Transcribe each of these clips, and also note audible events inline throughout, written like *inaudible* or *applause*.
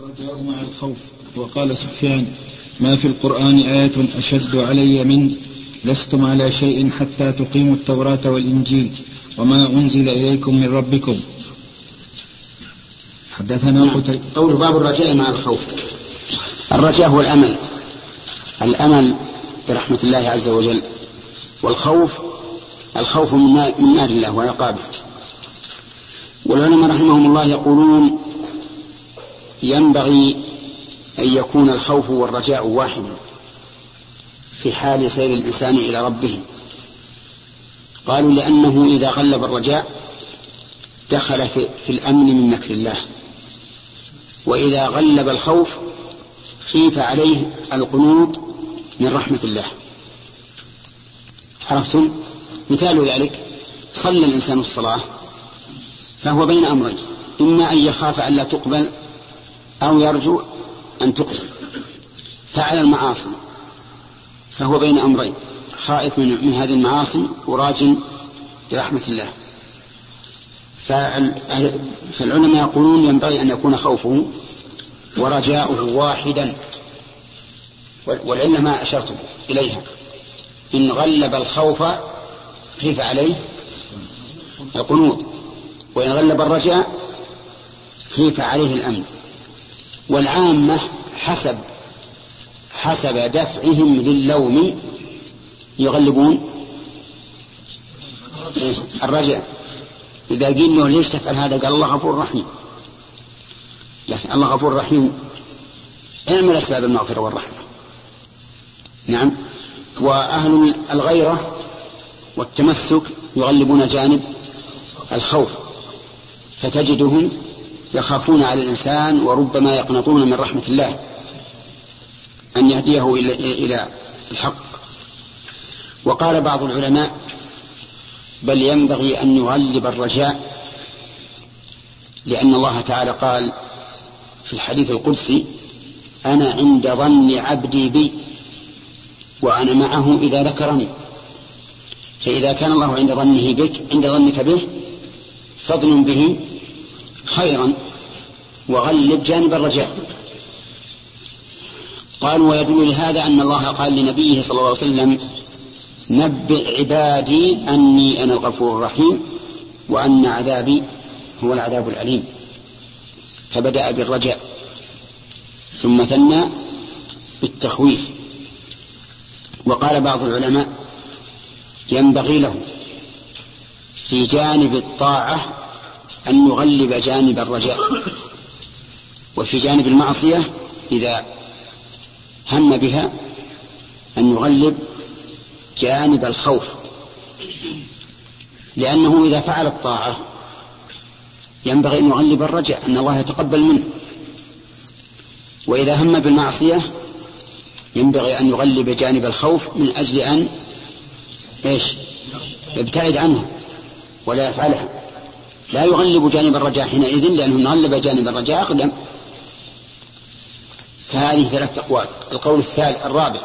الرجاء مع الخوف. وقال سفيان ما في القرآن آية أشد علي من لستم على شيء حتى تقيموا التوراة والإنجيل وما أنزل إليكم من ربكم. حدثنا نعم. قتيبة. قول باب الرجاء مع الخوف. الرجاء هو الأمل. الأمل برحمة الله عز وجل. والخوف الخوف من نار الله وعقابه. والعلماء رحمهم الله يقولون ينبغي أن يكون الخوف والرجاء واحدا في حال سير الإنسان إلى ربه. قالوا لأنه إذا غلب الرجاء دخل في, في الأمن من مكر الله. وإذا غلب الخوف خيف عليه القنوط من رحمة الله. عرفتم؟ مثال ذلك صلى الإنسان الصلاة فهو بين أمرين إما أن يخاف أن لا تقبل أو يرجو أن تقبل. فعل المعاصي. فهو بين أمرين. خائف من, من هذه المعاصي وراج برحمة الله. فالعلماء يقولون ينبغي أن يكون خوفه ورجاؤه واحدا. والعلة ما أشرت إليها. إن غلب الخوف خيف عليه القنوط. وإن غلب الرجاء خيف عليه الأمن. والعامة حسب حسب دفعهم للوم يغلبون. الرجاء إذا قيل له ليش تفعل هذا؟ قال الله غفور رحيم. لكن الله غفور رحيم اعمل أسباب المغفرة والرحمة. نعم. وأهل الغيرة والتمسك يغلبون جانب الخوف فتجدهم يخافون على الإنسان وربما يقنطون من رحمة الله أن يهديه إلى الحق. وقال بعض العلماء بل ينبغي أن يغلب الرجاء لأن الله تعالى قال في الحديث القدسي أنا عند ظن عبدي بي وأنا معه إذا ذكرني. فإذا كان الله عند ظنه بك عند ظنك به فضل به خيرا وغلب جانب الرجاء. قالوا ويدل لهذا أن الله قال لنبيه صلى الله عليه وسلم نبئ عبادي أني أنا الغفور الرحيم وأن عذابي هو العذاب الأليم. فبدأ بالرجاء ثم ثنى بالتخويف. وقال بعض العلماء ينبغي له في جانب الطاعة أن يغلب جانب الرجاء. وفي جانب المعصية إذا هم بها أن يغلب جانب الخوف. لأنه إذا فعل الطاعة ينبغي أن يغلب الرجاء أن الله يتقبل منه. وإذا هم بالمعصية ينبغي أن يغلب جانب الخوف من أجل أن إيش؟ يبتعد عنها ولا يفعلها. لا يغلب جانب الرجاء حينئذ لأنه غلب جانب الرجاء أقدم. فهذه ثلاث أقوال. القول الثالث الرابع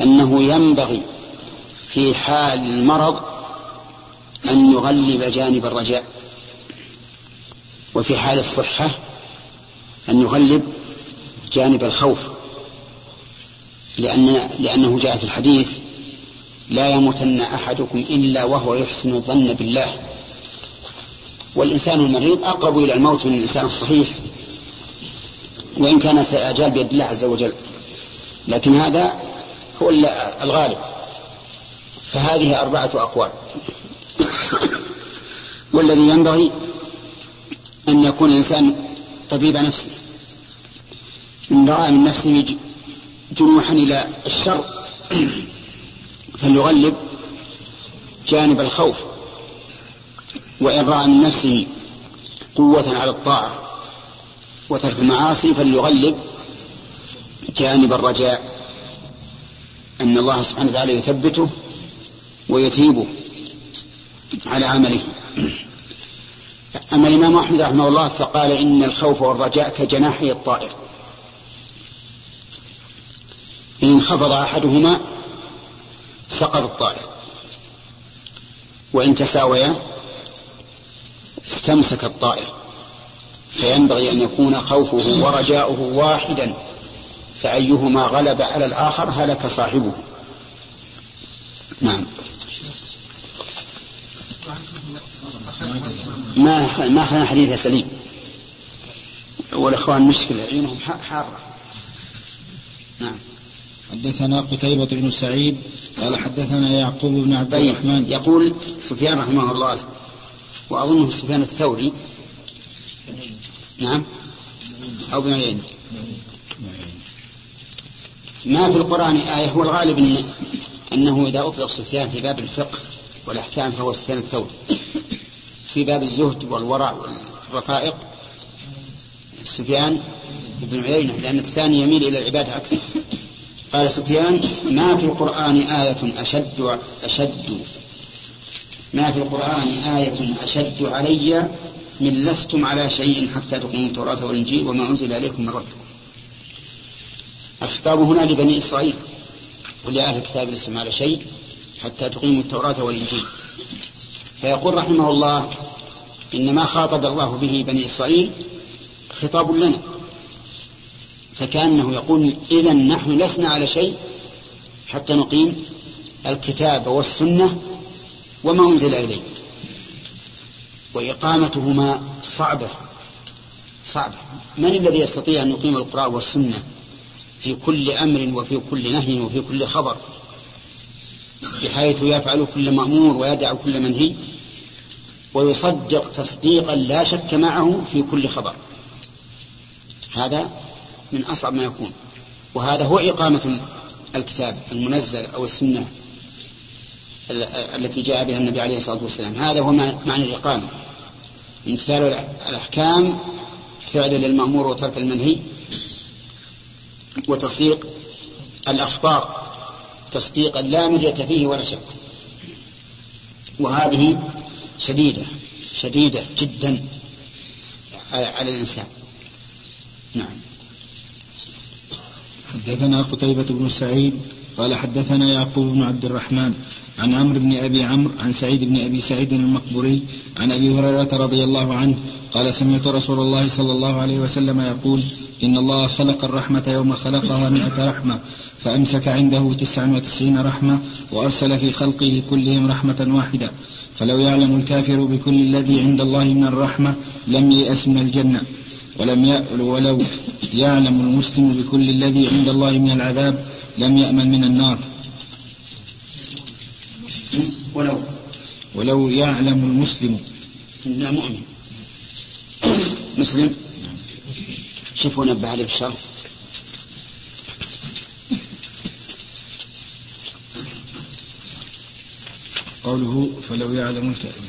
أنه ينبغي في حال المرض أن يغلب جانب الرجاء. وفي حال الصحة أن يغلب جانب الخوف. لأن لأنه جاء في الحديث لا يموتن أحدكم إلا وهو يحسن الظن بالله. والإنسان المريض أقرب إلى الموت من الإنسان الصحيح وإن كانت الآجال بيد الله عز وجل. لكن هذا هو الغالب. فهذه أربعة أقوال. *coughs* والذي ينبغي أن يكون الإنسان طبيب نفسه إن رأى من نفسه جنوحا إلى الشر *coughs* فليغلب جانب الخوف. وإن رأى نفسه قوة على الطاعة وترك المعاصي فليغلب جانب الرجاء. أن الله سبحانه وتعالى يثبته ويثيبه على عمله. أما الإمام أحمد رحمه الله فقال إن الخوف والرجاء كجناحي الطائر. إن انخفض أحدهما سقط الطائر. وإن تساويا استمسك الطائر. فينبغي أن يكون خوفه ورجاؤه واحدا فأيهما غلب على الآخر هلك صاحبه. نعم. ما ما أخذنا حديث سليم. والإخوان مشكلة عيونهم حارة. نعم. حدثنا قتيبة بن سعيد قال حدثنا يعقوب بن عبد طيب الرحمن. يقول سفيان رحمه الله وأظنه سفيان الثوري. نعم. أو بن عيينة ما في القرآن آية هو الغالب إن أنه إذا أطلق سفيان في باب الفقه والأحكام فهو سفيان الثوري. في باب الزهد والورع والرفائق سفيان بن عيينة لأن الثاني يميل إلى العبادة أكثر. قال سفيان ما في القرآن آية أشد أشد ما في القرآن آية أشد علي من لستم على شيء حتى تقيموا التوراة والإنجيل وما أنزل إليكم من ربكم. الخطاب هنا لبني إسرائيل. ولأهل الكتاب لستم على شيء حتى تقيموا التوراة والإنجيل. فيقول رحمه الله إن ما خاطب الله به بني إسرائيل خطاب لنا. فكأنه يقول إذا نحن لسنا على شيء حتى نقيم الكتاب والسنة وما أنزل إليه وإقامتهما صعبة. صعبة. من الذي يستطيع أن يقيم القرآن والسنة في كل أمر وفي كل نهي وفي كل خبر؟ بحيث يفعل كل مأمور ويدع كل منهي ويصدق تصديقا لا شك معه في كل خبر. هذا من أصعب ما يكون. وهذا هو إقامة الكتاب المنزل أو السنة. التي جاء بها النبي عليه الصلاة والسلام. هذا هو معنى الإقامة. امتثال الأحكام فعل للمأمور وترك المنهي وتصديق الأخبار تصديقا لا مرية فيه ولا شك. وهذه شديدة شديدة جدا على الإنسان. نعم. حدثنا قتيبة بن سعيد قال حدثنا يعقوب بن عبد الرحمن عن عمرو بن أبي عمرو عن سعيد بن أبي سعيد المقبوري عن أبي هريرة رضي الله عنه قال سمعت رسول الله صلى الله عليه وسلم يقول إن الله خلق الرحمة يوم خلقها مئة رحمة فأمسك عنده تسعا وتسعين رحمة وأرسل في خلقه كلهم رحمة واحدة. فلو يعلم الكافر بكل الذي عند الله من الرحمة لم ييأس من الجنة. ولم يأل ولو يعلم المسلم بكل الذي عند الله من العذاب لم يأمن من النار. ولو. ولو يعلم المسلم. لا مؤمن. مسلم. شوفوا نبه عليه بالشر قوله فلو يعلم الكافر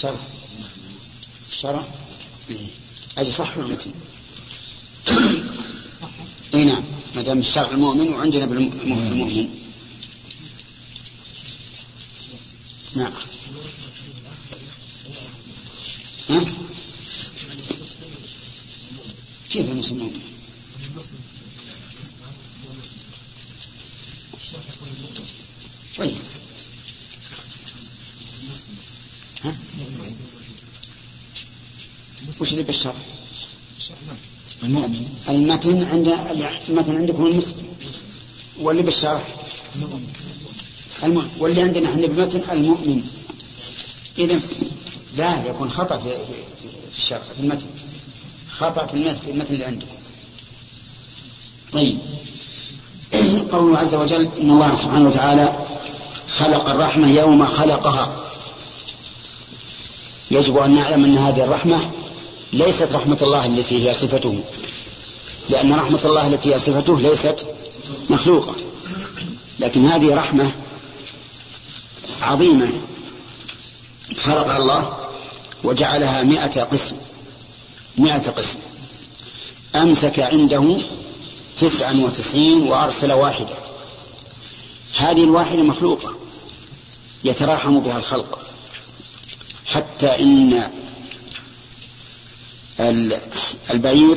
شرح شرح إيه. أجل صح ولا متن إي نعم ما دام الشرع المؤمن وعندنا بالمؤمن نعم ها؟ كيف المسلمون؟ طيب ها؟ وش اللي بالشرع؟ المؤمن. المتن عند المتن عندكم المسلم. واللي بالشرح المؤمن. واللي عندنا إحنا بالمتن المؤمن. إذا لا يكون خطأ في في الشرح في المتن. خطأ في المتن في المتن اللي عندكم. طيب. *clears throat* قوله عز وجل إن الله سبحانه وتعالى خلق الرحمة يوم خلقها. يجب أن نعلم أن هذه الرحمة ليست رحمة الله التي هي صفته. لأن رحمة الله التي هي صفته ليست مخلوقة. لكن هذه رحمة عظيمة. خلقها الله وجعلها مئة قسم. مئة قسم. أمسك عنده تسعا وتسعين وأرسل واحدة. هذه الواحدة مخلوقة. يتراحم بها الخلق. حتى إن البعير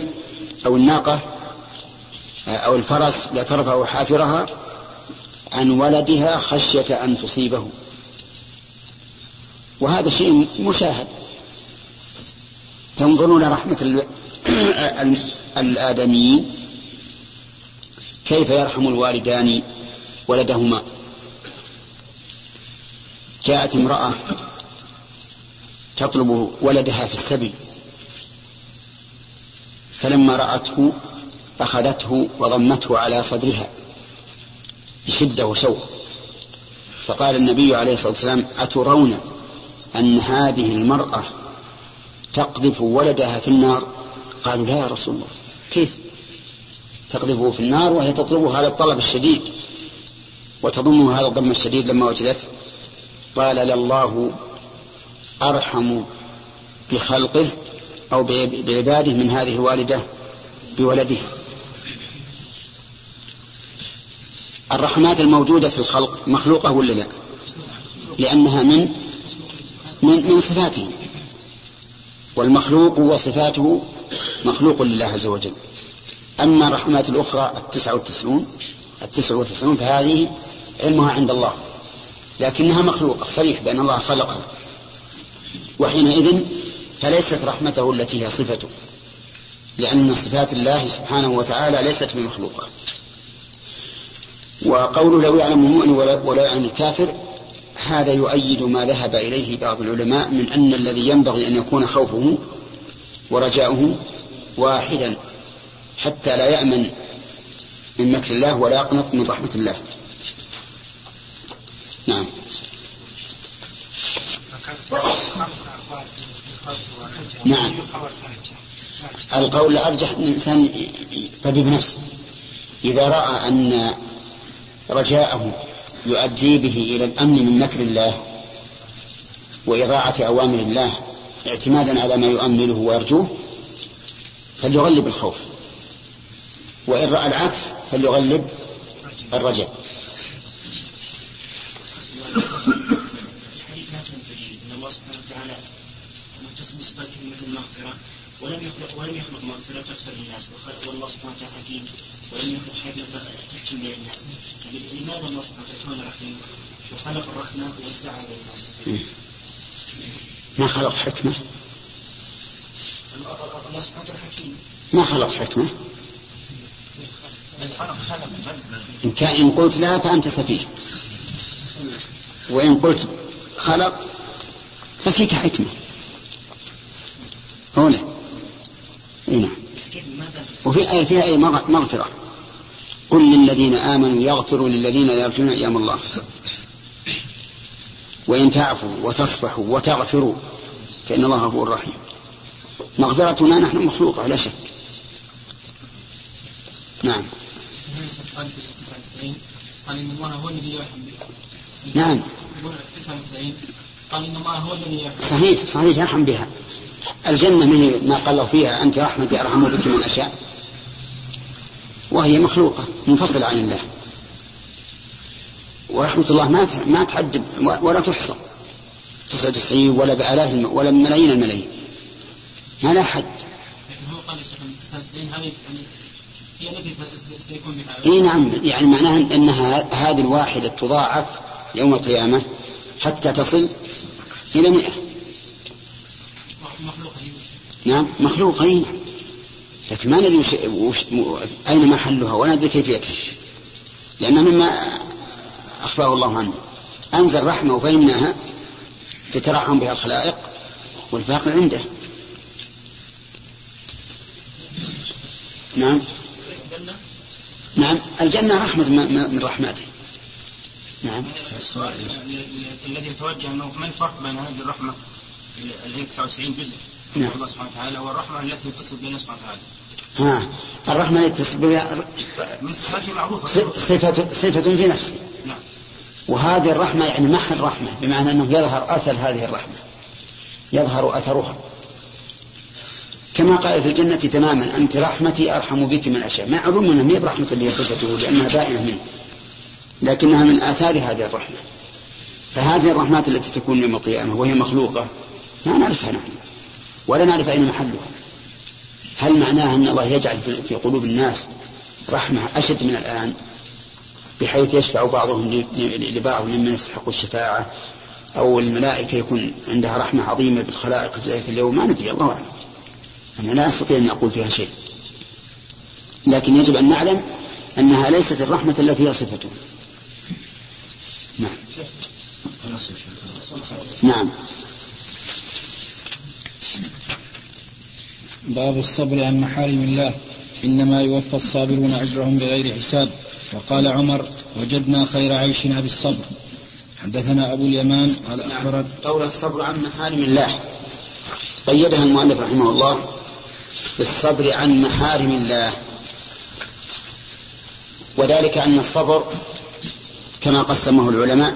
أو الناقة أو الفرس لا ترفع حافرها عن ولدها خشية أن تصيبه. وهذا شيء مشاهد. تنظرون رحمة *clears throat* الآدميين كيف يرحم الوالدان ولدهما. جاءت امرأة تطلب ولدها في السبي. فلما رأته أخذته وضمته على صدرها بشدة وشوق. فقال النبي عليه الصلاة والسلام أترون أن هذه المرأة تقذف ولدها في النار؟ قالوا لا يا رسول الله. كيف؟ تقذفه في النار وهي تطلبه هذا الطلب الشديد وتضمه هذا الضم الشديد لما وجدته. قال لله أرحم بخلقه أو بعباده من هذه الوالدة بولدها الرحمات الموجودة في الخلق مخلوقة ولا لا؟ لأنها من من, من صفاته. والمخلوق وصفاته مخلوق لله عز وجل. أما الرحمات الأخرى التسعة والتسعون التسعة والتسعون فهذه علمها عند الله. لكنها مخلوقة صريح بأن الله خلقها. وحينئذ فليست رحمته التي هي صفته لأن صفات الله سبحانه وتعالى ليست بمخلوقة وقوله لو يعلم المؤمن ولا يعلم الكافر هذا يؤيد ما ذهب إليه بعض العلماء من أن الذي ينبغي أن يكون خوفه ورجاؤه واحدا حتى لا يأمن من مكر الله ولا يقنط من رحمة الله. نعم. نعم. القول الأرجح أن الإنسان طبيب نفسه. إذا رأى أن رجاءه يؤدي به إلى الأمن من مكر الله وإضاعة أوامر الله اعتمادا على ما يؤمله ويرجوه فليغلب الخوف. وإن رأى العكس فليغلب الرجاء ولم يخلق ولم يخلق مغفرة تغفر للناس والله سبحانه وتعالى حكيم ولم يخلق لماذا رحيم وخلق ما خلق حكمة؟ الله سبحانه وتعالى حكيم ما خلق حكمة؟ إن, كان إن قلت لا فأنت سفيه. وإن قلت خلق ففيك حكمة. هنا. نعم. وفي آية فيها أي مغفرة. قل للذين آمنوا يغفروا للذين يرجون أيام الله. وإن تعفوا وتصفحوا وتغفروا فإن الله غفور رحيم. مغفرتنا نحن مخلوقة لا شك. نعم. قال إن الله هو الذي يرحم نعم. قال إن الله هو الذي يرحم صحيح صحيح يرحم بها. الجنة من ما قال فيها أنت رحمتي أرحم بك من أشاء. وهي مخلوقة منفصلة عن الله. ورحمة الله ما ما تعد ولا تحصى. تسعة وتسعين ولا بآلاف ولا بملايين الملايين. ما لا حد. لكن هو قال هذه هي التي سيكون بها. إي نعم يعني معناها إنها هذه الواحدة تضاعف يوم القيامة حتى تصل إلى مئة. نعم مخلوقة نعم. لكن ما ندري وش... وش... أين محلها ولا ندري كيفيتها. لأنها مما أخبره الله عنه. أنزل رحمة وفهمناها تترحم بها الخلائق والباقي عنده. نعم. نعم. الجنة رحمة من رحمته. نعم. السؤال الذي يتوجه أنه ما الفرق بين هذه الرحمة اللي هي 99 جزء؟ نعم. الله سبحانه وتعالى والرحمة التي تصل بنا سبحانه وتعالى. ها الرحمة التي تصل بها صفة صفة في نفسه. نعم وهذه الرحمة يعني محل رحمة بمعنى أنه يظهر أثر هذه الرحمة. يظهر أثرها. كما قال في الجنة تماما أنت رحمتي أرحم بك من أشياء معلوم أنها ما هي برحمة اللي صفته لأنها بائنة منه. لكنها من آثار هذه الرحمة. فهذه الرحمات التي تكون القيامة وهي مخلوقة ما نعرفها نحن. ولا نعرف أين محلها. هل معناها أن الله يجعل في قلوب الناس رحمة أشد من الآن؟ بحيث يشفع بعضهم لبعض ممن يستحق الشفاعة أو الملائكة يكون عندها رحمة عظيمة بالخلائق في ذلك اليوم؟ ما ندري الله أعلم. أنا لا أستطيع أن أقول فيها شيء. لكن يجب أن نعلم أنها ليست الرحمة التي هي صفته نعم. نعم. باب الصبر عن محارم الله. إنما يوفى الصابرون أجرهم بغير حساب. وقال عمر وجدنا خير عيشنا بالصبر. حدثنا أبو اليمان قال أخبرت قول الصبر عن محارم الله. قيدها المؤلف رحمه الله بالصبر عن محارم الله. وذلك أن الصبر كما قسمه العلماء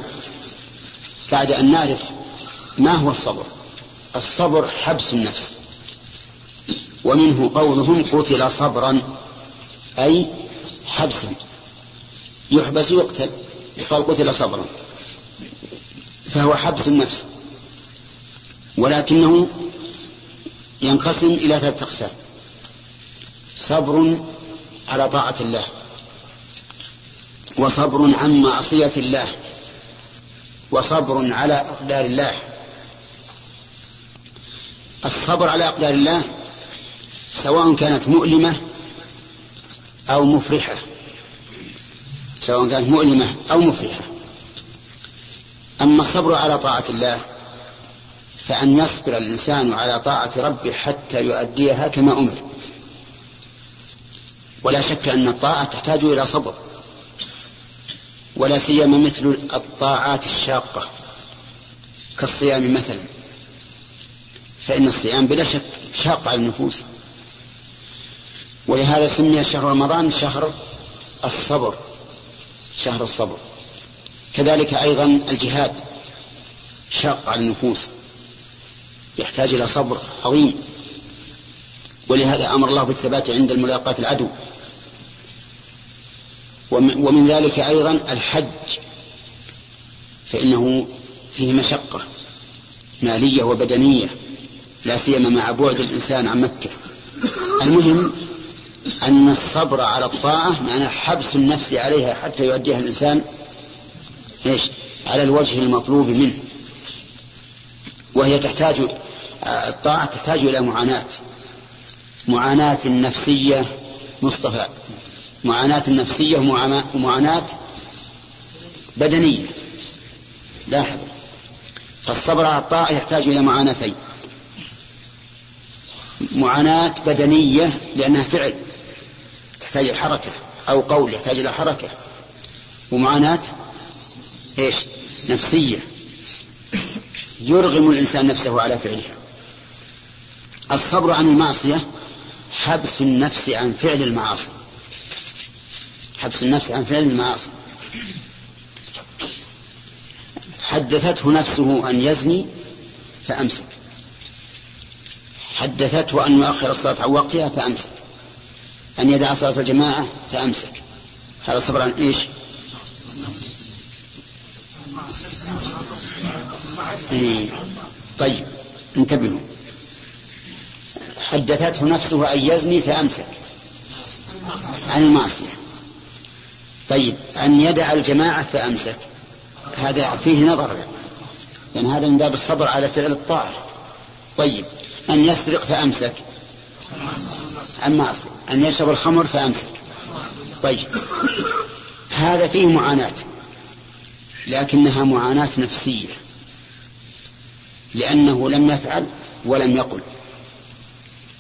بعد أن نعرف ما هو الصبر. الصبر حبس النفس. ومنه قولهم قتل صبرا أي حبسا. يحبس يقتل يقال قتل صبرا. فهو حبس النفس. ولكنه ينقسم إلى ثلاثة أقسام. صبر على طاعة الله وصبر عن معصية الله وصبر على أقدار الله. الصبر على أقدار الله سواء كانت مؤلمة أو مفرحة. سواء كانت مؤلمة أو مفرحة. أما الصبر على طاعة الله فأن يصبر الإنسان على طاعة ربه حتى يؤديها كما أمر. ولا شك أن الطاعة تحتاج إلى صبر. ولا سيما مثل الطاعات الشاقة. كالصيام مثلا. فإن الصيام بلا شك شاق على النفوس. ولهذا سمي شهر رمضان شهر الصبر شهر الصبر. كذلك أيضا الجهاد شاق على النفوس يحتاج إلى صبر عظيم. ولهذا أمر الله بالثبات عند الملاقاة العدو. ومن ذلك أيضا الحج فإنه فيه مشقة مالية وبدنية لا سيما مع بعد الإنسان عن مكة. المهم أن الصبر على الطاعة معناه حبس النفس عليها حتى يؤديها الإنسان إيش؟ على الوجه المطلوب منه. وهي تحتاج الطاعة تحتاج إلى معاناة. معاناة نفسية مصطفى. معاناة نفسية ومعاناة بدنية. لاحظ. فالصبر على الطاعة يحتاج إلى معاناتين معاناة بدنية لأنها فعل. تحتاج إلى حركة أو قول يحتاج إلى حركة. ومعاناة إيش؟ نفسية. يرغم الإنسان نفسه على فعلها. الصبر عن المعصية حبس النفس عن فعل المعاصي. حبس النفس عن فعل المعاصي. حدثته نفسه أن يزني فأمسك. حدثته أن يؤخر الصلاة عن وقتها فأمسك. أن يدع صلاة الجماعة فأمسك. هذا صبر عن إيش. طيب انتبهوا. حدثته نفسه أن يزني فأمسك. عن المعصية. طيب أن يدع الجماعة فأمسك. هذا فيه نظر. لأن هذا من باب الصبر على فعل الطاعة. طيب أن يسرق فأمسك. عن معصية أن يشرب الخمر فأمسك طيب. هذا فيه معاناة. لكنها معاناة نفسية. لأنه لم يفعل ولم يقل.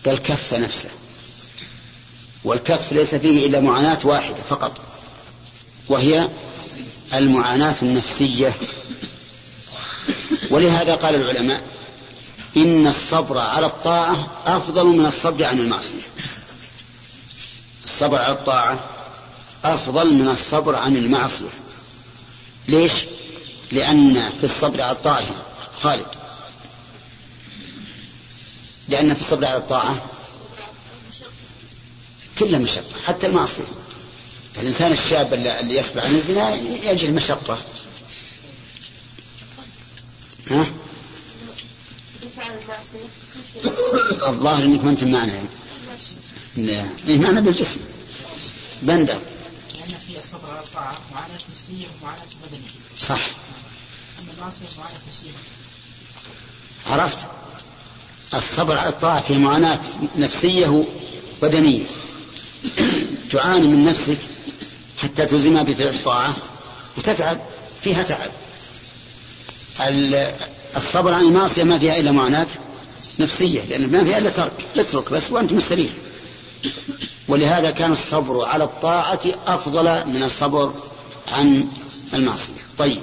بل كف نفسه. والكف ليس فيه إلا معاناة واحدة فقط. وهي المعاناة النفسية. ولهذا قال العلماء إن الصبر على الطاعة أفضل من الصبر عن المعصية. الصبر على الطاعة أفضل من الصبر عن المعصية ليش؟ لأن في الصبر على الطاعة خالد لأن في الصبر على الطاعة كلها مشقة حتى المعصية الإنسان الشاب اللي يصبر عن الزنا يجد مشقة ها؟ الظاهر إنك ما أنت معنا يعني. إيه معنا بالجسم بندر. لأن في الصبر على الطاعة معاناه نفسيه ومعاناه بدنيه صح. عرفت؟ الصبر على الطاعة في معاناة نفسية بدنية *clears throat* تعاني من نفسك حتى تلزمها بفعل الطاعة وتتعب. فيها تعب. الصبر عن المعصية ما فيها إلا معاناة نفسية لأن ما فيها إلا ترك. اترك بس وأنت مستريح. ولهذا كان الصبر على الطاعة أفضل من الصبر عن المعصية. طيب.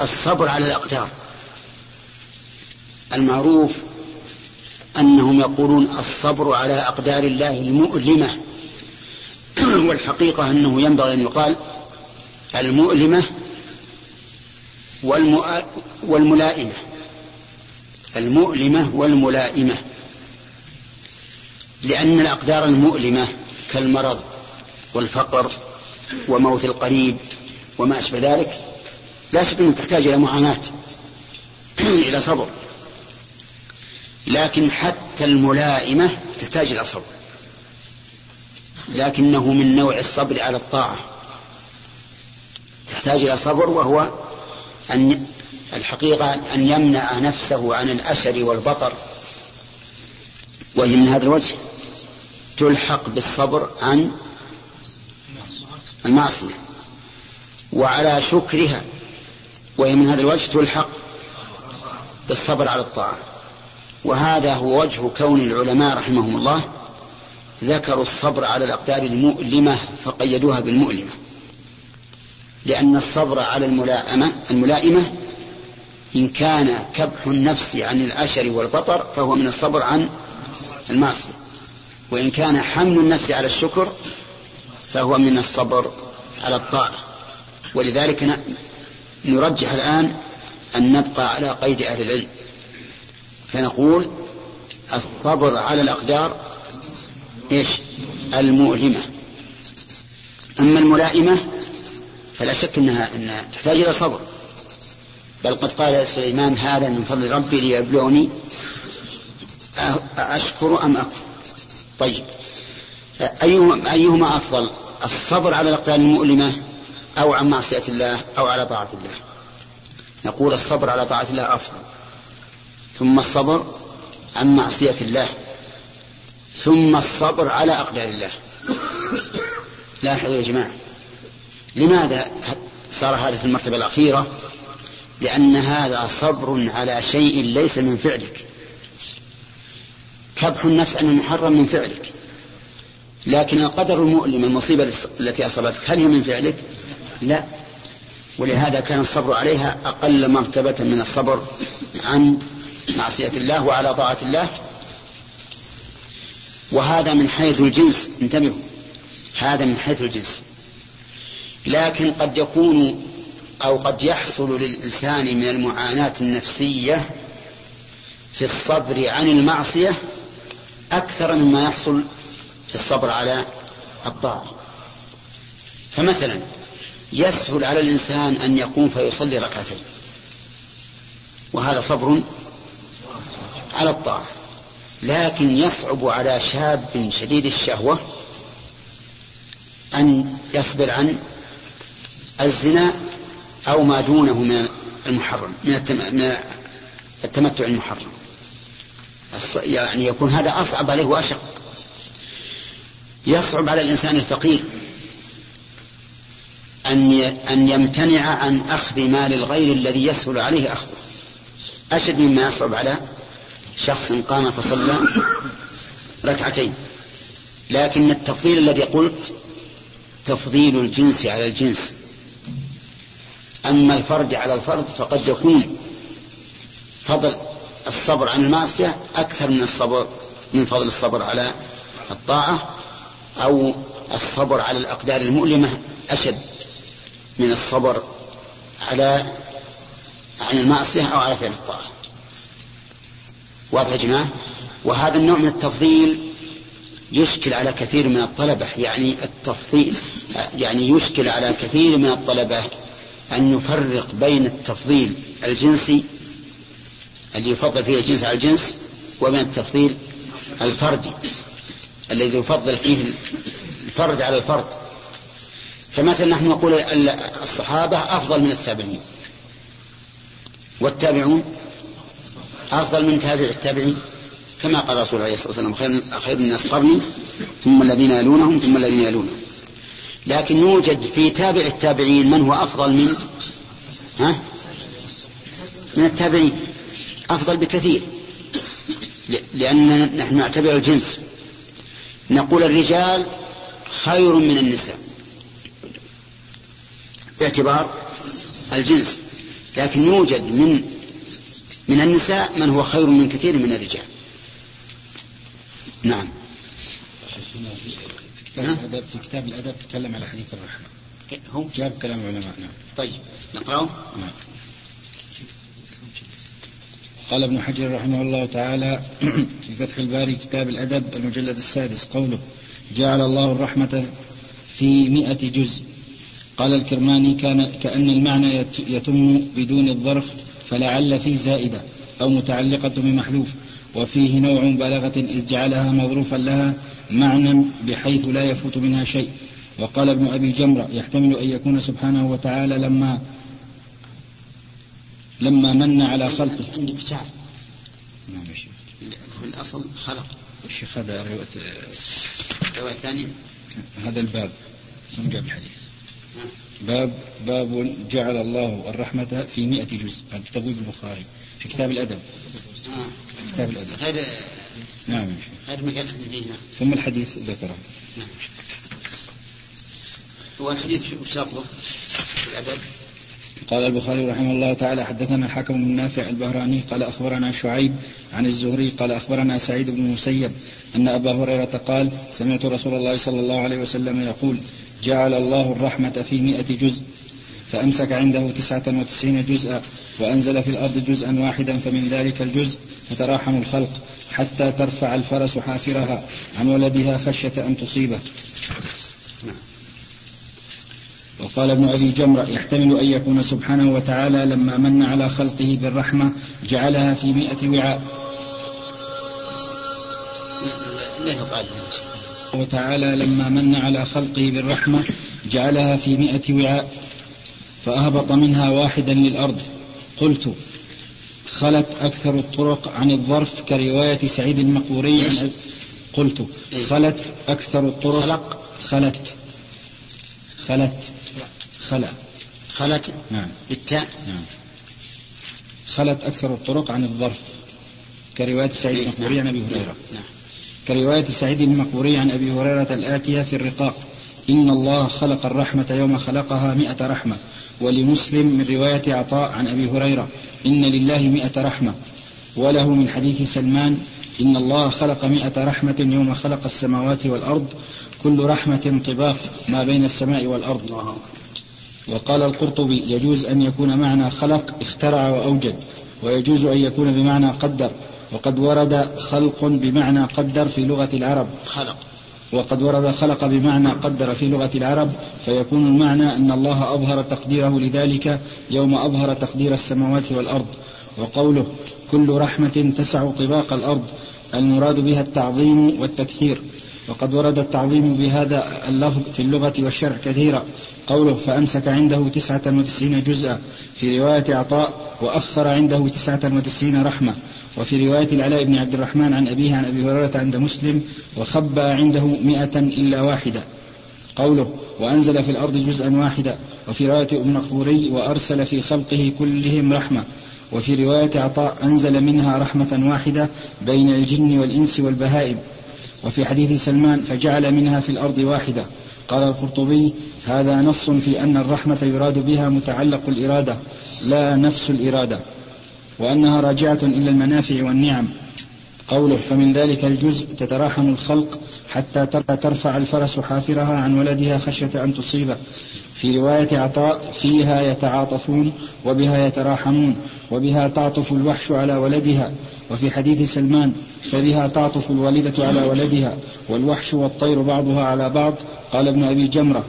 الصبر على الأقدار. المعروف أنهم يقولون الصبر على أقدار الله المؤلمة. *clears throat* والحقيقة أنه ينبغي أن يقال المؤلمة والملائمة. المؤلمة والملائمة. لأن الأقدار المؤلمة كالمرض والفقر وموت القريب وما أشبه ذلك لا شك أنها تحتاج إلى معاناة *clears throat* إلى صبر. لكن حتى الملائمة تحتاج إلى صبر. لكنه من نوع الصبر على الطاعة. تحتاج إلى صبر وهو أن الحقيقة أن يمنع نفسه عن الأشر والبطر. وهي من هذا الوجه. تلحق بالصبر عن المعصية. وعلى شكرها. وهي من هذا الوجه تلحق بالصبر على الطاعة. وهذا هو وجه كون العلماء رحمهم الله ذكروا الصبر على الأقدار المؤلمة فقيدوها بالمؤلمة. لأن الصبر على الملائمة الملائمة إن كان كبح النفس عن الأشر والبطر فهو من الصبر عن المعصية. وإن كان حمل النفس على الشكر فهو من الصبر على الطاعة. ولذلك نرجح الآن أن نبقى على قيد أهل العلم. فنقول الصبر على الأقدار إيش؟ المؤلمة. أما الملائمة فلا شك أنها, أنها تحتاج إلى صبر. بل قد قال سليمان هذا من فضل ربي ليبلوني. أشكر أم أكفر؟ طيب. أيهما, أيهما أفضل الصبر على الأقدار المؤلمة أو عن معصية الله أو على طاعة الله؟ نقول الصبر على طاعة الله أفضل. ثم الصبر عن معصية الله. ثم الصبر على أقدار الله. لاحظوا يا جماعة لماذا صار هذا في المرتبة الأخيرة؟ لأن هذا صبر على شيء ليس من فعلك. كبح النفس عن المحرم من فعلك. لكن القدر المؤلم المصيبة التي أصابتك هل هي من فعلك؟ لا. ولهذا كان الصبر عليها أقل مرتبة من الصبر عن معصية الله وعلى طاعة الله. وهذا من حيث الجنس. انتبهوا. هذا من حيث الجنس. لكن قد يكون أو قد يحصل للإنسان من المعاناة النفسية في الصبر عن المعصية أكثر مما يحصل في الصبر على الطاعة. فمثلا يسهل على الإنسان أن يقوم فيصلي ركعتين. وهذا صبر على الطاعة. لكن يصعب على شاب شديد الشهوة أن يصبر عن الزنا أو ما دونه من المحرم من التمتع المحرم. يعني يكون هذا أصعب عليه وأشق. يصعب على الإنسان الفقير أن أن يمتنع عن أخذ مال الغير الذي يسهل عليه أخذه. أشد مما يصعب على شخص قام فصلى ركعتين. لكن التفضيل الذي قلت تفضيل الجنس على الجنس. أما الفرد على الفرد فقد يكون فضل الصبر عن المعصية أكثر من الصبر من فضل الصبر على الطاعة أو الصبر على الأقدار المؤلمة أشد من الصبر على عن المعصية أو على فعل الطاعة. واضح يا جماعة؟ وهذا النوع من التفضيل يشكل على كثير من الطلبة يعني التفضيل يعني يشكل على كثير من الطلبة أن يفرق بين التفضيل الجنسي اللي يفضل فيه الجنس على الجنس وبين التفضيل الفردي الذي يفضل فيه الفرد على الفرد. فمثلا نحن نقول الصحابة أفضل من التابعين والتابعون أفضل من تابع التابعين. كما قال رسول الله صلى الله عليه وسلم خير, خير الناس قرني ثم الذين يلونهم ثم الذين يلونهم. لكن يوجد في تابع التابعين من هو أفضل من ها؟ من التابعين. أفضل بكثير. لأن نحن نعتبر الجنس. نقول الرجال خير من النساء. باعتبار الجنس. لكن يوجد من من النساء من هو خير من كثير من الرجال. نعم. في كتاب الأدب تكلم على حديث الرحمة. هو جاب كلام العلماء نعم. طيب نقرأه؟ نعم. قال ابن حجر رحمه الله تعالى *clears throat* في فتح الباري كتاب الأدب المجلد السادس قوله جعل الله الرحمة في مئة جزء. قال الكرماني كان كأن المعنى يتم بدون الظرف فلعل في زائدة أو متعلقة بمحذوف وفيه نوع مبالغة إذ جعلها مظروفا لها معنى بحيث لا يفوت منها شيء. وقال ابن أبي جمرة يحتمل أن يكون سبحانه وتعالى لما لما من على خلقه. عندي بتاع نعم يا شيخ. في الأصل خلق. الشيخ هذا رواية رواية ثانية؟ هذا الباب. سنجاب الحديث باب باب جعل الله الرحمة في مئة جزء. هذا تبويب البخاري في كتاب الأدب. آه. في كتاب الأدب. غير نعم. غير مكان فيه نعم ثم الحديث ذكره. نعم. هو الحديث لفظه في الأدب. قال البخاري رحمه الله تعالى حدثنا الحكم بن نافع البهراني قال أخبرنا شعيب عن الزهري قال أخبرنا سعيد بن المسيب أن أبا هريرة قال سمعت رسول الله صلى الله عليه وسلم يقول جعل الله الرحمة في مئة جزء فأمسك عنده تسعة وتسعين جزءا وأنزل في الأرض جزءا واحدا فمن ذلك الجزء فتراحم الخلق حتى ترفع الفرس حافرها عن ولدها خشية أن تصيبه. وقال ابن أبي جمرة يحتمل أن يكون سبحانه وتعالى لما من على خلقه بالرحمة جعلها في مئة وعاء. وتعالى لما من على خلقه بالرحمة جعلها في مئة وعاء فأهبط منها واحدا للأرض. قلت خلت أكثر الطرق عن الظرف كرواية سعيد المقبوري قلت خلت أكثر الطرق خلق. خلت. خلت. خلأ. خلت. نعم. بالتاء. نعم. خلت أكثر الطرق عن الظرف كرواية سعيد إيه، المقبوري عن أبي هريرة. نعم. كرواية سعيد المقبوري عن أبي هريرة الآتية في الرقاق. إن الله خلق الرحمة يوم خلقها مئة رحمة. ولمسلم من رواية عطاء عن أبي هريرة إن لله مئة رحمة. وله من حديث سلمان إن الله خلق مئة رحمة يوم خلق السماوات والأرض كل رحمة طباق ما بين السماء والأرض. وقال القرطبي يجوز أن يكون معنى خلق اخترع وأوجد ويجوز أن يكون بمعنى قدر وقد ورد خلق بمعنى قدر في لغة العرب. خلق. وقد ورد خلق بمعنى قدر في لغة العرب فيكون المعنى أن الله أظهر تقديره لذلك يوم أظهر تقدير السماوات والأرض. وقوله كل رحمة تسع طباق الأرض المراد بها التعظيم والتكثير. وقد ورد التعظيم بهذا اللفظ في اللغة والشرع كثيرا. قوله فأمسك عنده تسعة وتسعين جزءا. في رواية عطاء وأخر عنده تسعة وتسعين رحمة. وفي رواية العلاء بن عبد الرحمن عن أبيه عن أبي هريرة عند مسلم وخبأ عنده مئة إلا واحدة. قوله وأنزل في الأرض جزءا واحدا. وفي رواية ابن مقبوري وأرسل في خلقه كلهم رحمة. وفي رواية عطاء أنزل منها رحمة واحدة بين الجن والإنس والبهائم. وفي حديث سلمان فجعل منها في الأرض واحدة. قال القرطبي هذا نص في أن الرحمة يراد بها متعلق الإرادة لا نفس الإرادة. وأنها راجعة إلى المنافع والنعم. قوله فمن ذلك الجزء تتراحم الخلق حتى ترفع الفرس حافرها عن ولدها خشية أن تصيبه. في رواية عطاء فيها يتعاطفون وبها يتراحمون وبها تعطف الوحش على ولدها. وفي حديث سلمان فبها تعطف الوالدة على ولدها والوحش والطير بعضها على بعض. قال ابن أبي جمرة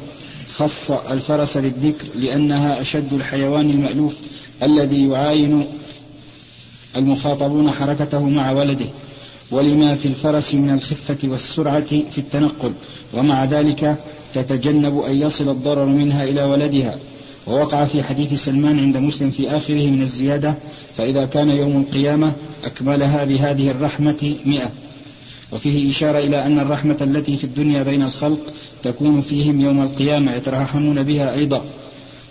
خص الفرس للذكر لأنها أشد الحيوان المألوف الذي يعاين المخاطبون حركته مع ولده ولما في الفرس من الخفة والسرعة في التنقل ومع ذلك تتجنب أن يصل الضرر منها إلى ولدها. ووقع في حديث سلمان عند مسلم في آخره من الزيادة فإذا كان يوم القيامة أكملها بهذه الرحمة مئة. وفيه إشارة إلى أن الرحمة التي في الدنيا بين الخلق تكون فيهم يوم القيامة يترحمون بها أيضا.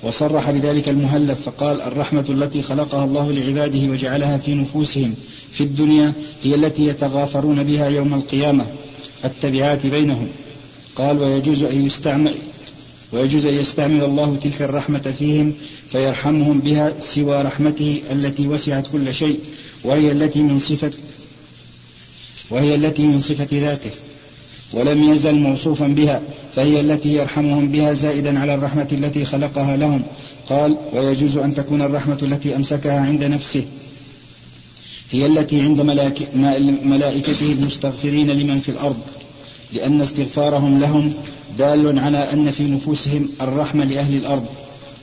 وصرح بذلك المهلف فقال الرحمة التي خلقها الله لعباده وجعلها في نفوسهم في الدنيا هي التي يتغافرون بها يوم القيامة التبعات بينهم. قال ويجوز أن يستعمل ويجوز أن يستعمل الله تلك الرحمة فيهم فيرحمهم بها سوى رحمته التي وسعت كل شيء وهي التي من صفة وهي التي من صفة ذاته. ولم يزل موصوفا بها فهي التي يرحمهم بها زائدا على الرحمة التي خلقها لهم. قال ويجوز أن تكون الرحمة التي أمسكها عند نفسه. هي التي عند ملائكته المستغفرين لمن في الأرض. لأن استغفارهم لهم دال على أن في نفوسهم الرحمة لأهل الأرض.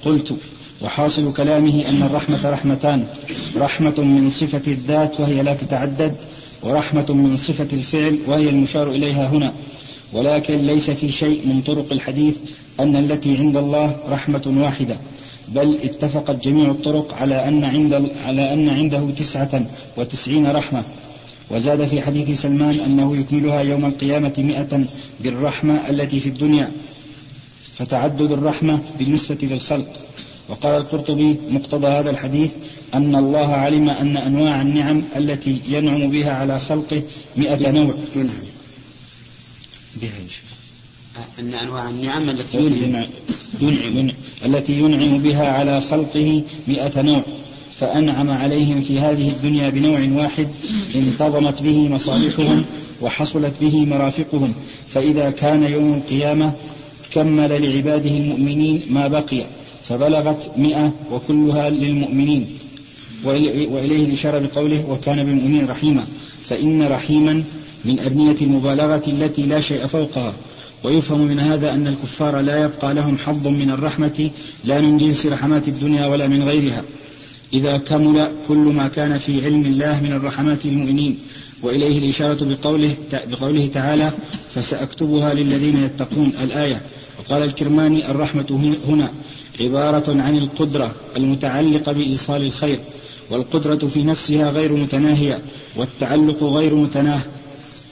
قلت وحاصل كلامه أن الرحمة رحمتان. رحمة من صفة الذات وهي لا تتعدد ورحمة من صفة الفعل وهي المشار إليها هنا. ولكن ليس في شيء من طرق الحديث أن التي عند الله رحمة واحدة بل اتفقت جميع الطرق على أن عند على أن عنده تسعة وتسعين رحمة. وزاد في حديث سلمان أنه يكملها يوم القيامة مئة بالرحمة التي في الدنيا فتعدد الرحمة بالنسبة للخلق. وقال القرطبي مقتضى هذا الحديث أن الله علم أن أنواع النعم التي ينعم بها على خلقه مئة نوع. ينعم. بها أن أنواع النعم التي ينعم, ينعم. التي ينعم بها على خلقه مئة نوع. فأنعم عليهم في هذه الدنيا بنوع واحد انتظمت به مصالحهم وحصلت به مرافقهم. فإذا كان يوم القيامة كمل لعباده المؤمنين ما بقي. فبلغت مئة وكلها للمؤمنين. وإليه الإشارة بقوله وكان بالمؤمنين رحيما. فإن رحيما من أبنية المبالغة التي لا شيء فوقها. ويفهم من هذا أن الكفار لا يبقى لهم حظ من الرحمة لا من جنس رحمات الدنيا ولا من غيرها. إذا كمل كل ما كان في علم الله من الرحمات المؤمنين. وإليه الإشارة بقوله, بقوله تعالى فسأكتبها للذين يتقون الآية. وقال الكرماني الرحمة هنا. عبارة عن القدرة المتعلقة بإيصال الخير والقدرة في نفسها غير متناهية والتعلق غير متناه.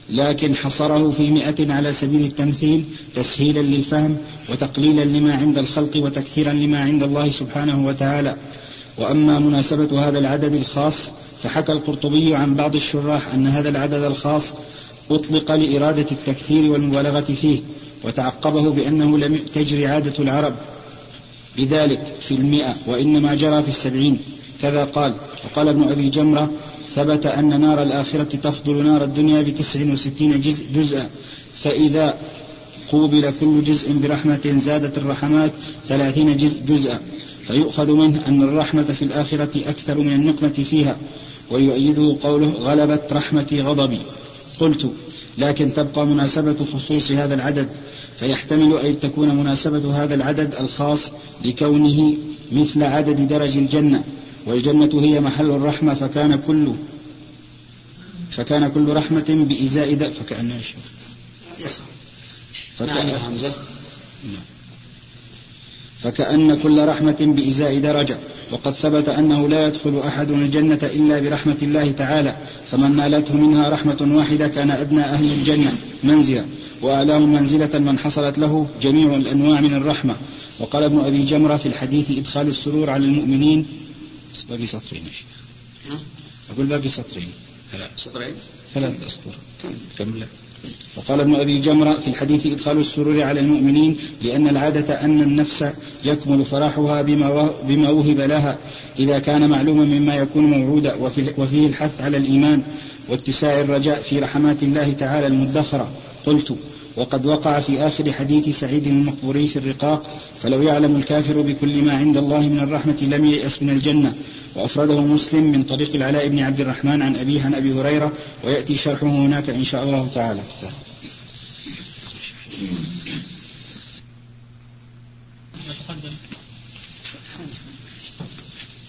لكن حصره في مئة على سبيل التمثيل تسهيلا للفهم وتقليلا لما عند الخلق وتكثيرا لما عند الله سبحانه وتعالى. وأما مناسبة هذا العدد الخاص فحكى القرطبي عن بعض الشراح أن هذا العدد الخاص أطلق لإرادة التكثير والمبالغة فيه وتعقبه بأنه لم تجري عادة العرب. بذلك في المئة وإنما جرى في السبعين. كذا قال. وقال ابن أبي جمرة ثبت أن نار الآخرة تفضل نار الدنيا بتسع وستين جزء جزءا. فإذا قوبل كل جزء برحمة زادت الرحمات ثلاثين جزء جزءا. فيؤخذ منه أن الرحمة في الآخرة أكثر من النقمة فيها ويؤيده قوله غلبت رحمتي غضبي. قلت لكن تبقى مناسبة خصوص هذا العدد فيحتمل أن تكون مناسبة هذا العدد الخاص لكونه مثل عدد درج الجنة والجنة هي محل الرحمة فكان كل فكان كل رحمة بإزاء فكأن فكأن همزة نعم. فكأن كل رحمة بإزاء درجة. وقد ثبت أنه لا يدخل أحد الجنة إلا برحمة الله تعالى. فمن نالته منها رحمة واحدة كان أدنى أهل الجنة. منزلا وأعلاهم منزلة من حصلت له جميع الأنواع من الرحمة. وقال ابن أبي جمرة في الحديث إدخال السرور على المؤمنين. باقي سطرين يا شيخ. أقول باقي سطرين. ثلاث. سطرين؟ ثلاث أسطر. كم؟ وقال ابن أبي جمرة في الحديث إدخال السرور على المؤمنين لأن العادة أن النفس يكمل فرحها بما وهب لها إذا كان معلوما مما يكون موعودا وفيه الحث على الإيمان واتساع الرجاء في رحمات الله تعالى المدخرة. قلت وقد وقع في آخر حديث سعيد المقبوري في الرقاق فلو يعلم الكافر بكل ما عند الله من الرحمة لم ييأس من الجنة. وأفرده مسلم من طريق العلاء بن عبد الرحمن عن أبيه عن أبي هريرة ويأتي شرحه هناك إن شاء الله تعالى.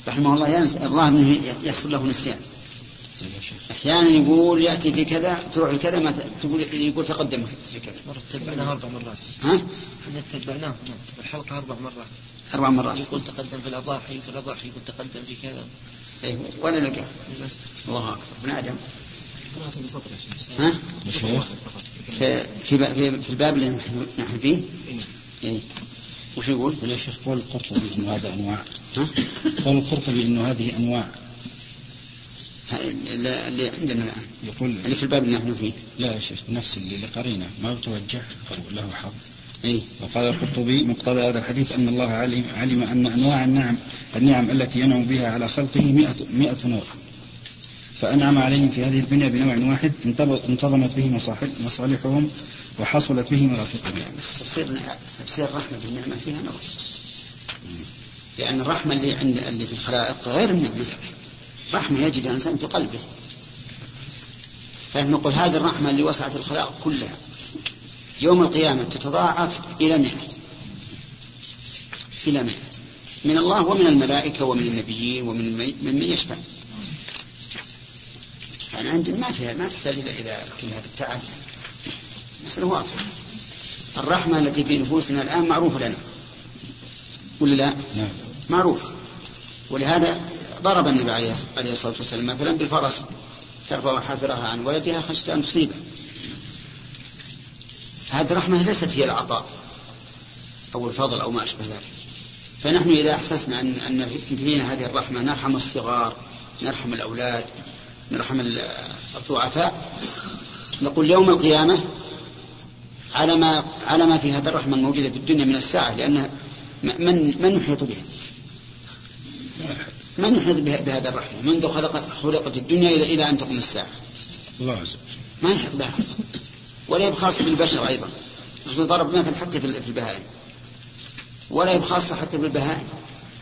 رحمه الله ينسى. منه يحصل له نسيان أحيانا يقول يأتي في كذا تروح لكذا ما تقول يقول تقدم في كذا. مرة تبعناه أربع مرات. ها؟ إحنا تبعناه الحلقة أربع مرات. أربع مرات. يقول تقدم في الأضاحي في الأضاحي يقول تقدم في كذا. أيوه ولا نلقاه الله أكبر. ابن آدم. ها؟ في في في الباب اللي نحن فيه؟ إيه. وش يقول؟ يا شيخ قول القرطبي إنه هذا أنواع. ها؟ قول القرطبي إنه هذه أنواع. اللي عندنا الآن. يقول اللي في الباب اللي نحن فيه. لا يا شيخ نفس اللي قرينا ما بتوجه أو له حظ. اي وقال القرطبي مقتضى هذا الحديث أن الله علم علم أن أنواع النعم النعم التي ينعم بها على خلقه 100 100 نوع فأنعم عليهم في هذه الدنيا بنوع واحد انتظمت به مصالحهم وحصلت به مرافقهم يعني تفسير تفسير الرحمة بالنعمة فيها نوع لأن الرحمة اللي عند اللي في الخلائق غير النعمة. رحمة يجد الإنسان في قلبه. فنحن نقول هذه الرحمة اللي وسعت الخلائق كلها يوم القيامة تتضاعف إلى مئة. إلى مئة. من الله ومن الملائكة ومن النبيين ومن من يشفع. يعني عندنا ما فيها ما تحتاج إلى إلى كل هذا التعب مسألة واضحة. الرحمة التي في نفوسنا الآن معروفة لنا. ولا لا؟ نعم. معروف ولهذا ضرب النبي عليه الصلاة والسلام مثلا بالفرس ترفع حافرها عن ولدها خشية أن تصيبه هذه الرحمة ليست هي العطاء أو الفضل أو ما أشبه ذلك فنحن إذا أحسسنا أن أن فينا هذه الرحمة نرحم الصغار نرحم الأولاد نرحم الضعفاء نقول يوم القيامة على ما على ما في هذه الرحمة الموجودة في الدنيا من الساعة لأنها من من يحيط بها؟ من يحيط بهذه الرحمة منذ خلقت خلقت الدنيا إلى إلى أن تقوم الساعة. الله عز ما يحيط بها. ولا يبخاص بالبشر أيضا. ضرب مثل حتى في البهائم. ولا يبخاص حتى في البهائم.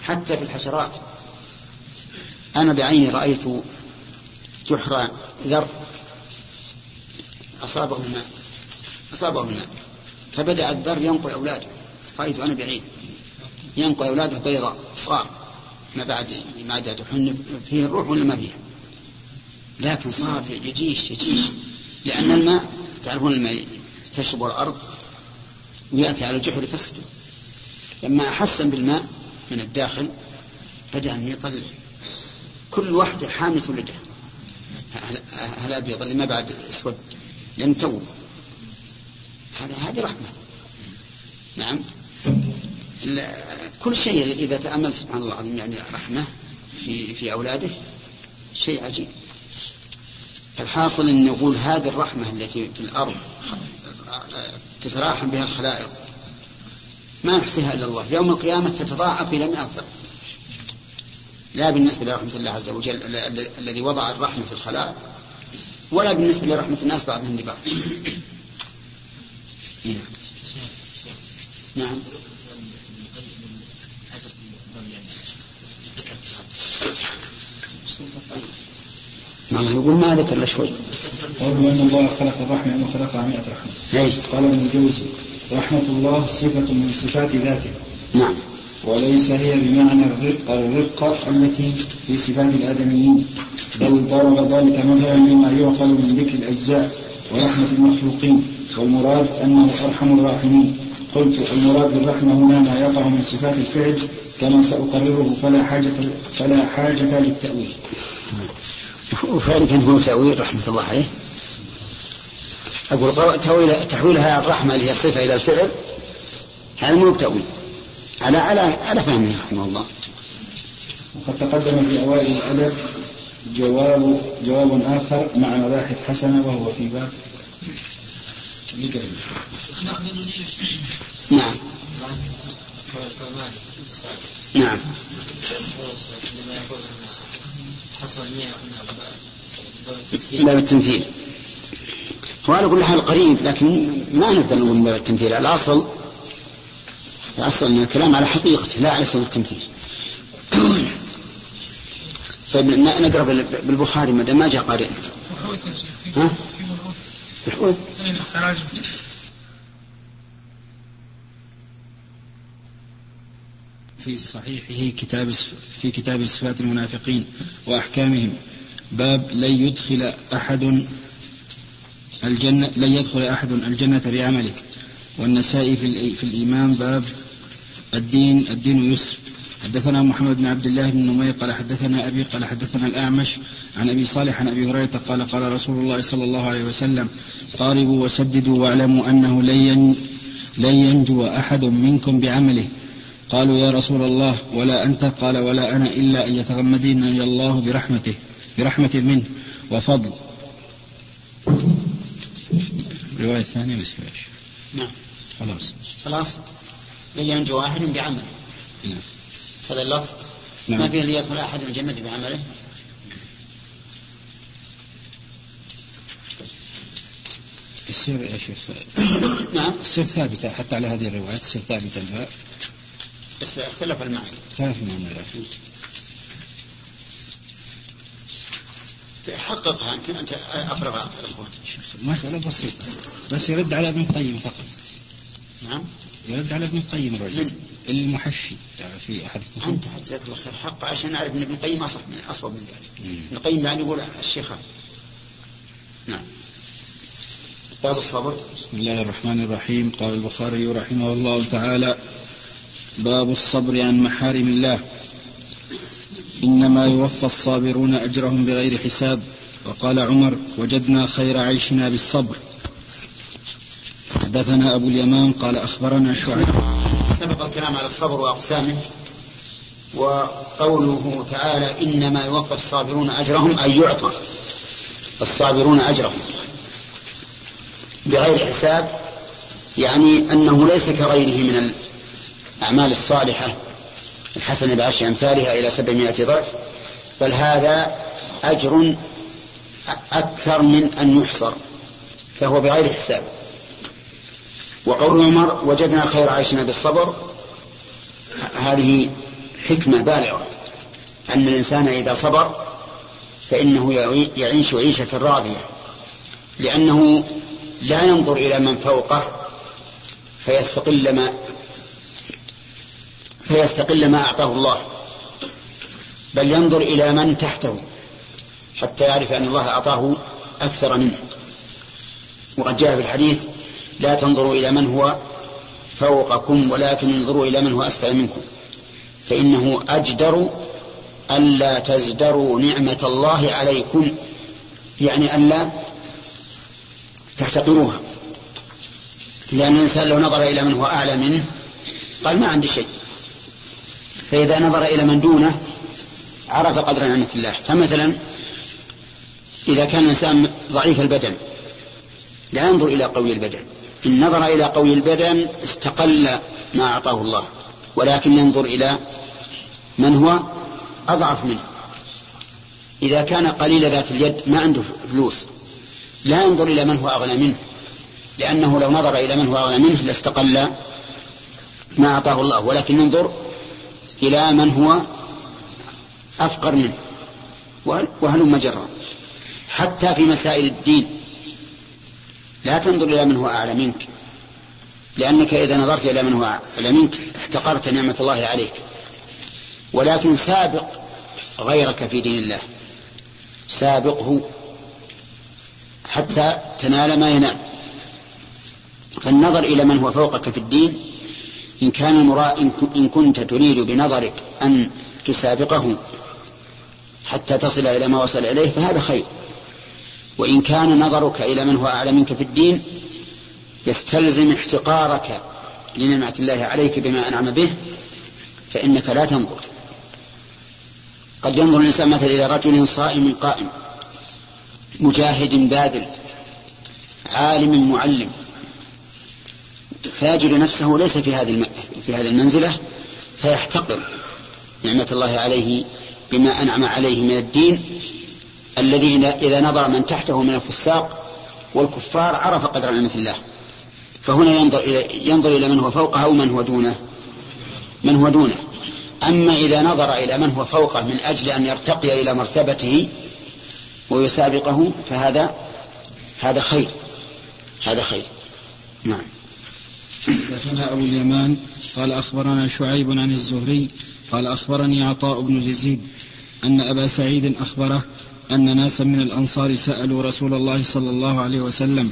حتى في الحشرات. أنا بعيني رأيت جحر ذر أصابه الماء أصابه الماء فبدأ الذر ينقل أولاده. رأيت أنا بعيد ينقل أولاده بيضاء صغار ما بعد ما عاد تحن فيه الروح ولا ما فيها؟ لكن صار يجيش يجيش. لأن الماء تعرفون الماء تشرب الأرض ويأتي على الجحر يفسده. لما أحسن بالماء من الداخل بدأ أن يطلع كل واحدة حاملة ولدها هل أبيض؟ اللي ما بعد أسود. لأن تو هذا هذه رحمة. نعم. كل شيء إذا تأمل سبحان الله العظيم يعني رحمة في في أولاده شيء عجيب. الحاصل أن نقول هذه الرحمة التي في الأرض تتراحم بها الخلائق ما يحصيها إلا الله. يوم القيامة تتضاعف إلى مئة ضعف. لا بالنسبة لرحمة الله عز وجل الذي وضع الرحمة في الخلائق ولا بالنسبة لرحمة الناس بعضهم لبعض *coughs* نعم. نعم يقول ما ذكر إلا شوي. قوله أن الله خلق الرحمة وخلقها 100 رحمة. إيش؟ قال ابن الجوزي رحمة الله صفة من صفات ذاته. نعم. وليس هي بمعنى الرقة الرقة التي في صفات الآدميين بل ضرب ذلك مثلا مما يعقل من ذكر الأجزاء ورحمة المخلوقين والمراد أنه أرحم الراحمين قلت المراد بالرحمة هنا ما يقع من صفات الفعل كما سأقرره فلا حاجة فلا حاجة للتأويل. وفعلا هو تأويل رحمة الله عليه. أقول تأويل تحويلها الرحمة اللي هي الصفة إلى الفعل هذا مو بتأويل. على على على فهمه رحمه الله. وقد تقدم في أوائل الأدب جواب جواب آخر مع مباحث حسنة وهو في باب نعم نعم باب التمثيل هو على كل حال قريب لكن ما نقدر نقول باب التمثيل الأصل الأصل أن الكلام على حقيقته لا على سبيل التمثيل *coughs* طيب نقرأ بالبخاري ما ما جاء قارئ. ها؟ بحوث في صحيحه كتاب في كتاب صفات المنافقين وأحكامهم. باب لن يدخل أحد الجنة لن يدخل أحد الجنة بعمله. والنسائي في, في الإيمان باب الدين الدين يسر. حدثنا محمد بن عبد الله بن نمير قال حدثنا أبي قال حدثنا الأعمش. عن أبي صالح عن أبي هريرة قال قال رسول الله صلى الله عليه وسلم قاربوا وسددوا واعلموا أنه لن لن ينجو أحد منكم بعمله. قالوا يا رسول الله ولا أنت؟ قال ولا أنا إلا أن يتغمدني الله برحمته برحمة منه وفضل. الرواية الثانية بس نعم. خلاص. خلاص. لن ينجو أحد بعمله. نعم. هذا اللفظ. نعم. ما فيه ليدخل أحد الجنة بعمله؟ السير يا شيخ. نعم. السير ثابتة حتى على هذه الروايات السير ثابتة بس اختلف المعنى. اختلف المعنى حققها أنت أنت افرغ الاخوان مسألة بسيطة بس يرد على ابن القيم فقط. نعم. يرد على ابن القيم الرجل. من؟ المحشي. في أحد أنت حتى الله خير حق عشان نعرف إن ابن القيم أصح من اصوب من ذلك. ابن القيم يعني يقول الشيخ نعم. باب الصبر. بسم الله الرحمن الرحيم. قال البخاري رحمه الله تعالى باب الصبر عن محارم الله. إنما يوفى الصابرون أجرهم بغير حساب. وقال عمر وجدنا خير عيشنا بالصبر. حدثنا أبو اليمان قال أخبرنا شعيب. سبق الكلام على الصبر وأقسامه. وقوله تعالى إنما يوفى الصابرون أجرهم أي يعطى الصابرون أجرهم بغير حساب يعني أنه ليس كغيره من الأعمال الصالحة الحسنة بعشر أمثالها إلى سبعمائة ضعف بل هذا أجر أكثر من أن يحصر فهو بغير حساب. وقول عمر وجدنا خير عيشنا بالصبر. هذه حكمة بالغة. أن الإنسان إذا صبر فإنه يعيش عيشة راضية لأنه لا ينظر إلى من فوقه فيستقل فيستقل ما أعطاه الله بل ينظر إلى من تحته حتى يعرف أن الله أعطاه أكثر منه. وقد جاء في الحديث لا تنظروا إلى من هو فوقكم ولكن انظروا إلى من هو أسفل منكم. فإنه أجدر ألا تزدروا نعمة الله عليكم يعني ألا تحتقروها. لأن الإنسان لو نظر إلى من هو أعلى منه قال ما عندي شيء. فإذا نظر إلى من دونه عرف قدر نعمة الله. فمثلا إذا كان الإنسان ضعيف البدن لا ينظر إلى قوي البدن. إن نظر إلى قوي البدن استقل ما أعطاه الله. ولكن ينظر إلى من هو أضعف منه. إذا كان قليل ذات اليد ما عنده فلوس. لا ينظر إلى من هو أغنى منه. لأنه لو نظر إلى من هو أغنى منه لاستقل ما أعطاه الله. ولكن ينظر إلى من هو أفقر منه. وهلم جرا حتى في مسائل الدين. لا تنظر إلى من هو أعلى منك. لأنك إذا نظرت إلى من هو أعلى منك احتقرت نعمة الله عليك. ولكن سابق غيرك في دين الله. سابقه حتى تنال ما ينال. فالنظر إلى من هو فوقك في الدين إن كان المرا... إن كنت تريد بنظرك أن تسابقه حتى تصل إلى ما وصل إليه فهذا خير. وإن كان نظرك إلى من هو أعلى منك في الدين يستلزم احتقارك لنعمة الله عليك بما أنعم به فإنك لا تنظر. قد ينظر الإنسان مثلا إلى رجل صائم قائم مجاهد باذل عالم معلم فيجد نفسه ليس في هذه في هذه المنزلة فيحتقر نعمة الله عليه بما أنعم عليه من الدين الذي إذا نظر من تحته من الفساق والكفار عرف قدر نعمة الله. فهنا ينظر إلى ينظر إلى من هو فوقه أو من هو دونه. من هو دونه. أما إذا نظر إلى من هو فوقه من أجل أن يرتقي إلى مرتبته ويسابقه فهذا هذا خير. هذا خير. نعم. حدثنا أبو اليمان. قال أخبرنا شعيب عن الزهري. قال أخبرني عطاء بن يزيد أن أبا سعيد أخبره أن ناسا من الأنصار سألوا رسول الله صلى الله عليه وسلم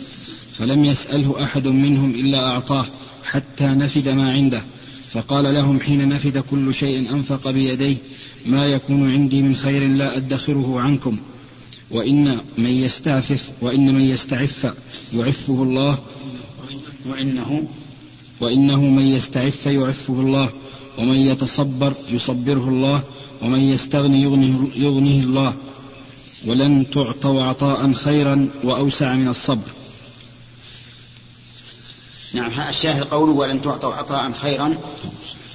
فلم يسأله أحد منهم إلا أعطاه حتى نفد ما عنده. فقال لهم حين نفد كل شيء أنفق بيديه ما يكون عندي من خير لا أدخره عنكم. وإن من يستعفف وإن من يستعف يعفه الله. وإنه وإنه من يستعف يعفه الله ومن يتصبر يصبره الله ومن يستغني يغنيه, يغنيه الله. ولن تعطوا عطاء خيرا وأوسع من الصبر. نعم الشاهد قوله ولن تعطوا عطاء خيرا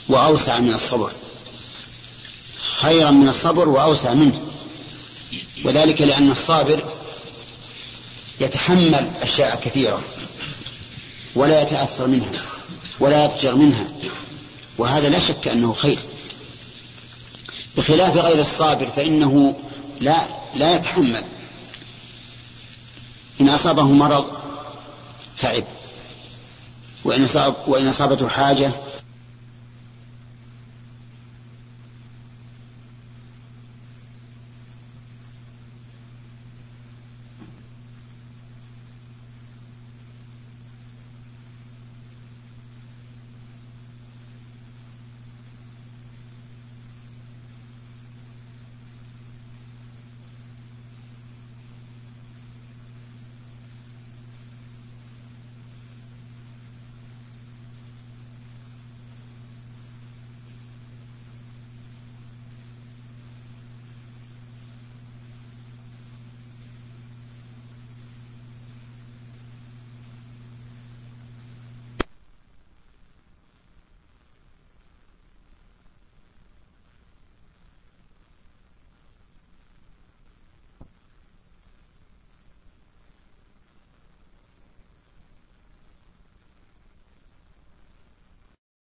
وأوسع من الصبر. خيرا من الصبر وأوسع منه. وذلك لأن الصابر يتحمل أشياء كثيرة ولا يتأثر منها. ولا يضجر منها. وهذا لا شك أنه خير. بخلاف غير الصابر فإنه لا لا يتحمل. إن أصابه مرض تعب. وإن وإن أصابته حاجة